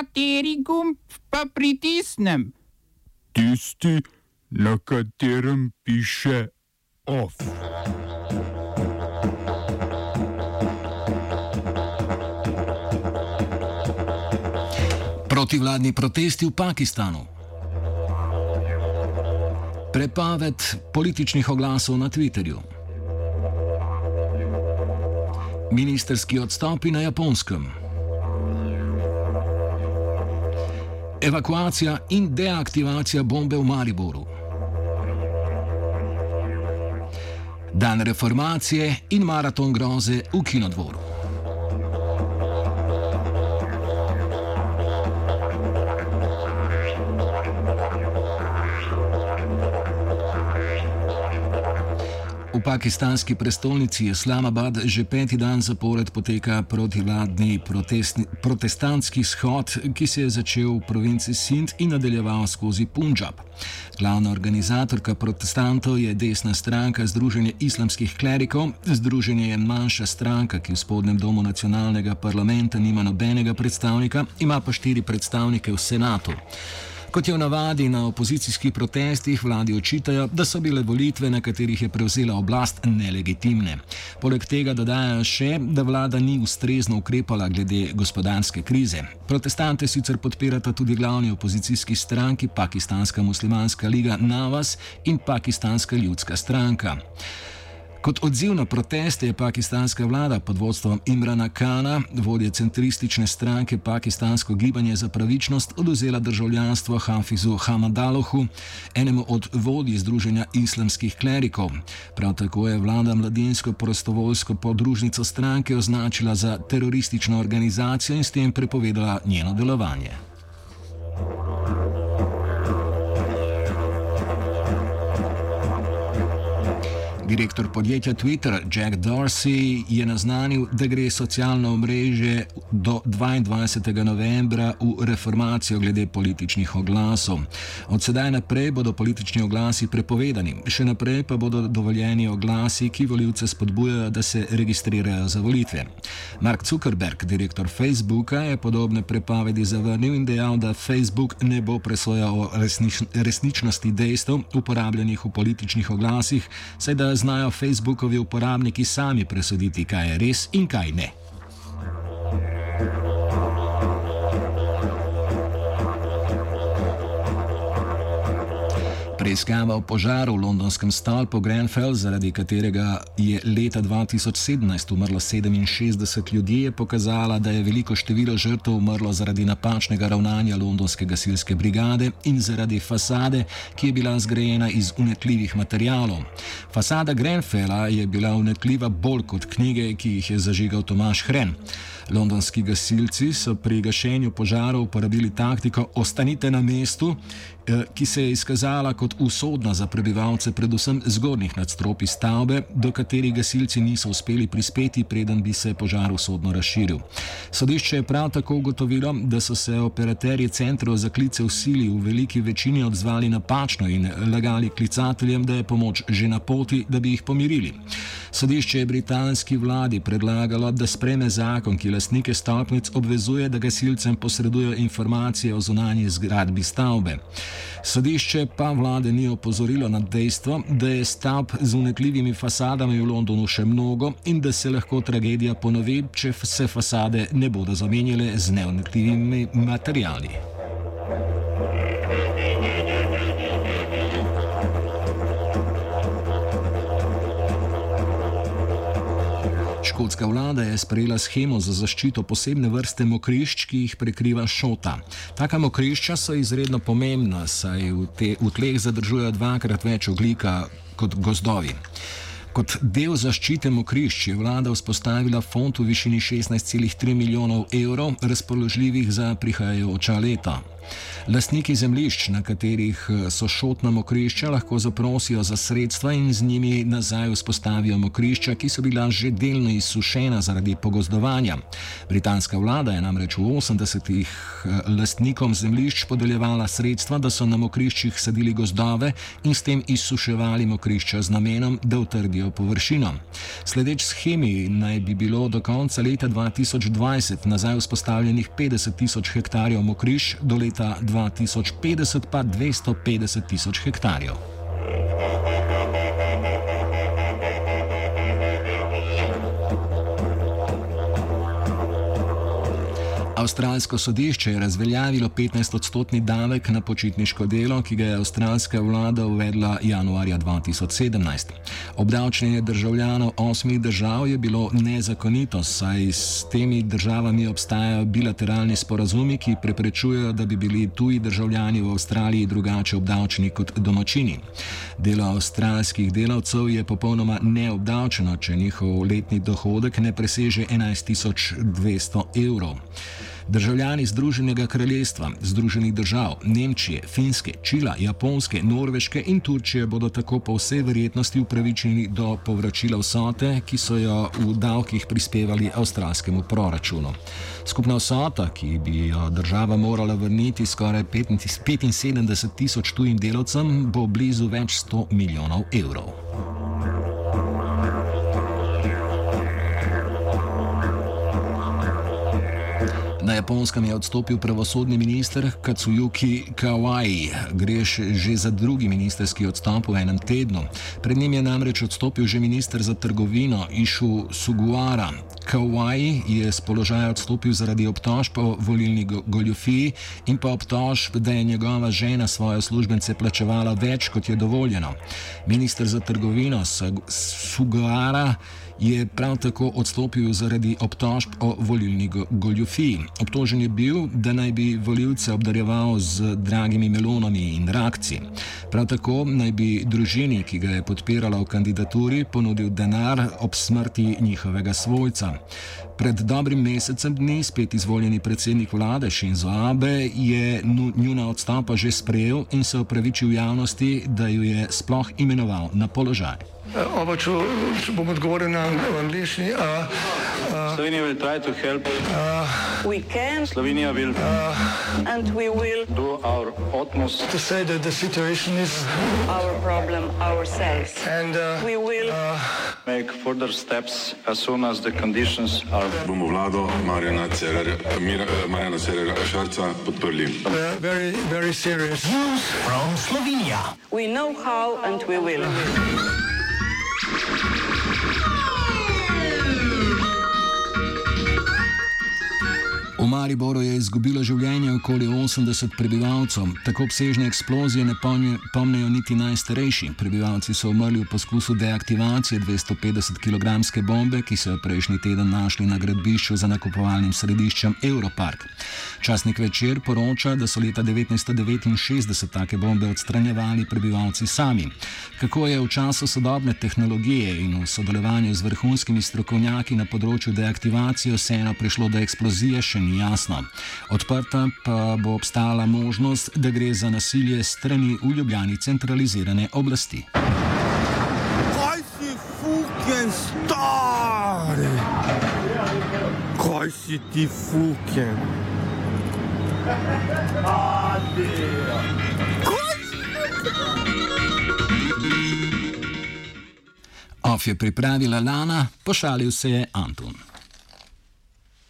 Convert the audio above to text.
Kateri gumb pa pritisnem? Tisti, na katerem piše OF. Protivladni protesti v Pakistanu. Prepoved političnih oglasov na Twitterju. Ministerski odstopi na japonskem. Evakuacija in deaktivacija bombe v Mariboru. Dan reformacije in maraton groze v Kinodvoru. V pakistanski prestolnici Islamabad že peti dan zapored poteka protivladni protestantski shod, ki se je začel v provinci Sindh in nadaljeval skozi Punjab. Glavna organizatorka protestantov je desna stranka Združenje islamskih klerikov. Združenje je manjša stranka, ki v spodnjem domu nacionalnega parlamenta nima nobenega predstavnika, ima pa štiri predstavnike v senatu. Kot je v navadi na opozicijskih protestih, vladi očitajo, da so bile volitve, na katerih je prevzela oblast, nelegitimne. Poleg tega dodajajo še, da vlada ni ustrezno ukrepala glede gospodarske krize. Protestante sicer podpirata tudi glavni opozicijski stranki, Pakistanska muslimanska liga Navas in Pakistanska ljudska stranka. Kot odziv na proteste je pakistanska vlada pod vodstvom Imrana Kana, vodje centristične stranke Pakistansko gibanje za pravičnost, oduzela državljanstvo Hafizu Hamadalohu, enemu od vodij Združenja islamskih klerikov. Prav tako je vlada mladinsko prostovoljsko podružnico stranke označila za teroristično organizacijo in s tem prepovedala njeno delovanje. Direktor podjetja Twitter Jack Dorsey je naznanil, da gre socialno omrežje do 22. novembra v reformacijo glede političnih oglasov. Od sedaj naprej bodo politični oglasi prepovedani, še naprej pa bodo dovoljeni oglasi, ki voljivce spodbujajo, da se registrirajo za volitve. Mark Zuckerberg, direktor Facebooka, je podobne prepovedi zavrnil in dejal, da Facebook ne bo presojal o resnič resničnosti dejstev uporabljenih v političnih oglasih, saj da znajo Facebookovi uporabniki sami presoditi, kaj je res in kaj ne. Preiskava o požaru v londonskem stolpu Grenfell, zaradi katerega je leta 2017 umrlo 67 ljudi, je pokazala, da je veliko število žrtev umrlo zaradi napačnega ravnanja londonske gasilske brigade in zaradi fasade, ki je bila zgrajena iz unetljivih materijalov. Fasada Grenfella je bila unetljiva bolj kot knjige, ki jih je zažigal Tomaš Hren. Londonski gasilci so pri gašenju požarov uporabili taktiko Ostanite na mestu, eh, ki se je izkazala kot usodna za prebivalce, predvsem zgornjih nadstropij stavbe, do katerih gasilci niso uspeli prispeti, preden bi se požar usodno razširil. Sodišče je prav tako ugotovilo, da so se operaterji centrov za klice v sili v veliki večini odzvali napačno in lagali klicateljem, da je pomoč že na poti, da bi jih pomirili. Sodišče je britanski vladi predlagalo, da spreme zakon, ki lastnike stopnic obvezuje, da gasilcem posredujejo informacije o zunanji zgradbi stavbe. Sodišče pa vlade ni opozorilo na dejstvo, da je stavb z unetljivimi fasadami v Londonu še mnogo in da se lahko tragedija ponovi, če se fasade ne bodo zamenjale z neunetljivimi materijali. Škotska vlada je sprejela schemo za zaščito posebne vrste mokrišč, ki jih prekriva šota. Taka mokrišča so izredno pomembna, saj v, te, v tleh zadržujejo dvakrat več oglika kot gozdovi. Kot del zaščite mokrišč je vlada vzpostavila fond v višini 16,3 milijonov evrov, razpoložljivih za prihajajoča leta. Lastniki zemljišč, na katerih eh, so šotna mokrišča, lahko zaprosijo za sredstva in z njimi nazaj vzpostavijo mokrišča, ki so bila že delno izsušena zaradi pogozdovanja. Britanska vlada je namreč v 80-ih eh, lastnikom zemljišč podeljevala sredstva, da so na mokriščih sadili gozdove in s tem izsuševali mokrišča z namenom, da utrdijo površino. Sledeč schemi naj bi bilo do konca leta 2020 nazaj vzpostavljenih 50 tisoč hektarjev mokrišč, do leta 2050 pa 250 tisoč hektarjev. Avstralsko sodišče je razveljavilo 15-odstotni davek na počitniško delo, ki ga je avstralska vlada uvedla januarja 2017. Obdavčenje državljanov osmih držav je bilo nezakonito, saj s temi državami obstajajo bilateralni sporazumi, ki preprečujejo, da bi bili tuji državljani v Avstraliji drugače obdavčeni kot domačini. Delo avstralskih delavcev je popolnoma neobdavčeno, če njihov letni dohodek ne preseže 11.200 evrov. Državljani Združenega kraljestva, Združenih držav, Nemčije, Finske, Čila, Japonske, Norveške in Turčije bodo tako po vsej verjetnosti upravičeni do povračila vsote, ki so jo v davkih prispevali avstralskemu proračunu. Skupna vsota, ki bi jo država morala vrniti skoraj 75 tisoč tujim delavcem, bo blizu več 100 milijonov evrov. Na japonskem je odstopil pravosodni minister Katsuyuki Kawai. Gre že za drugi ministerski odstop v enem tednu. Pred njim je namreč odstopil že minister za trgovino Išu Suguara. Kawai je z položaja odstopil zaradi obtožb o volilni goljofiji in pa obtožb, da je njegova žena svoje službence plačevala več, kot je dovoljeno. Minister za trgovino Suguara je prav tako odstopil zaradi obtožb o volilni goljofiji. Obtožen je bil, da naj bi voljivce obdarjeval z dragimi melonami in rakci. Prav tako naj bi družini, ki ga je podpirala v kandidaturi, ponudil denar ob smrti njihovega svojca. Pred dobrim mesecem dni spet izvoljeni predsednik vlade Shinzo Abe je njuna odstopa že sprejel in se opravičil javnosti, da jo je sploh imenoval na položaj. Oba, če, če bom odgovoril na angliški. Slovenija bo poskušala pomagati. Slovenija bo naredila naš utmost, da bo rekla, da je situacija naš problem, naš sami. In da bomo naredili nadaljnje korake, as soon as the conditions are. Bomo vlado Marjana Cererera Šarca podprli. Very, very serious. News from Slovenia. We know how and we will. Mariboru je izgubilo življenje okoli 80 prebivalcev. Tako obsežne eksplozije ne pomnijo niti najstarejši. Prebivalci so umrli v poskusu deaktivacije 250 kg bombe, ki so jo prejšnji teden našli na gradbišču za nakupovalnim središčem Europark. Časnik večer poroča, da so leta 1969 take bombe odstranjevali prebivalci sami. Kako je v času sodobne tehnologije in v sodelovanju z vrhunskimi strokovnjaki na področju deaktivacije vseeno prišlo do eksplozije, še ni jasno. Odprta pa bo obstala možnost, da gre za nasilje strani v Ljubljani centralizirane oblasti. Kaj si fucking stari? Kaj si ti fucking? Of je pripravila Lana, pošalil se je Anton.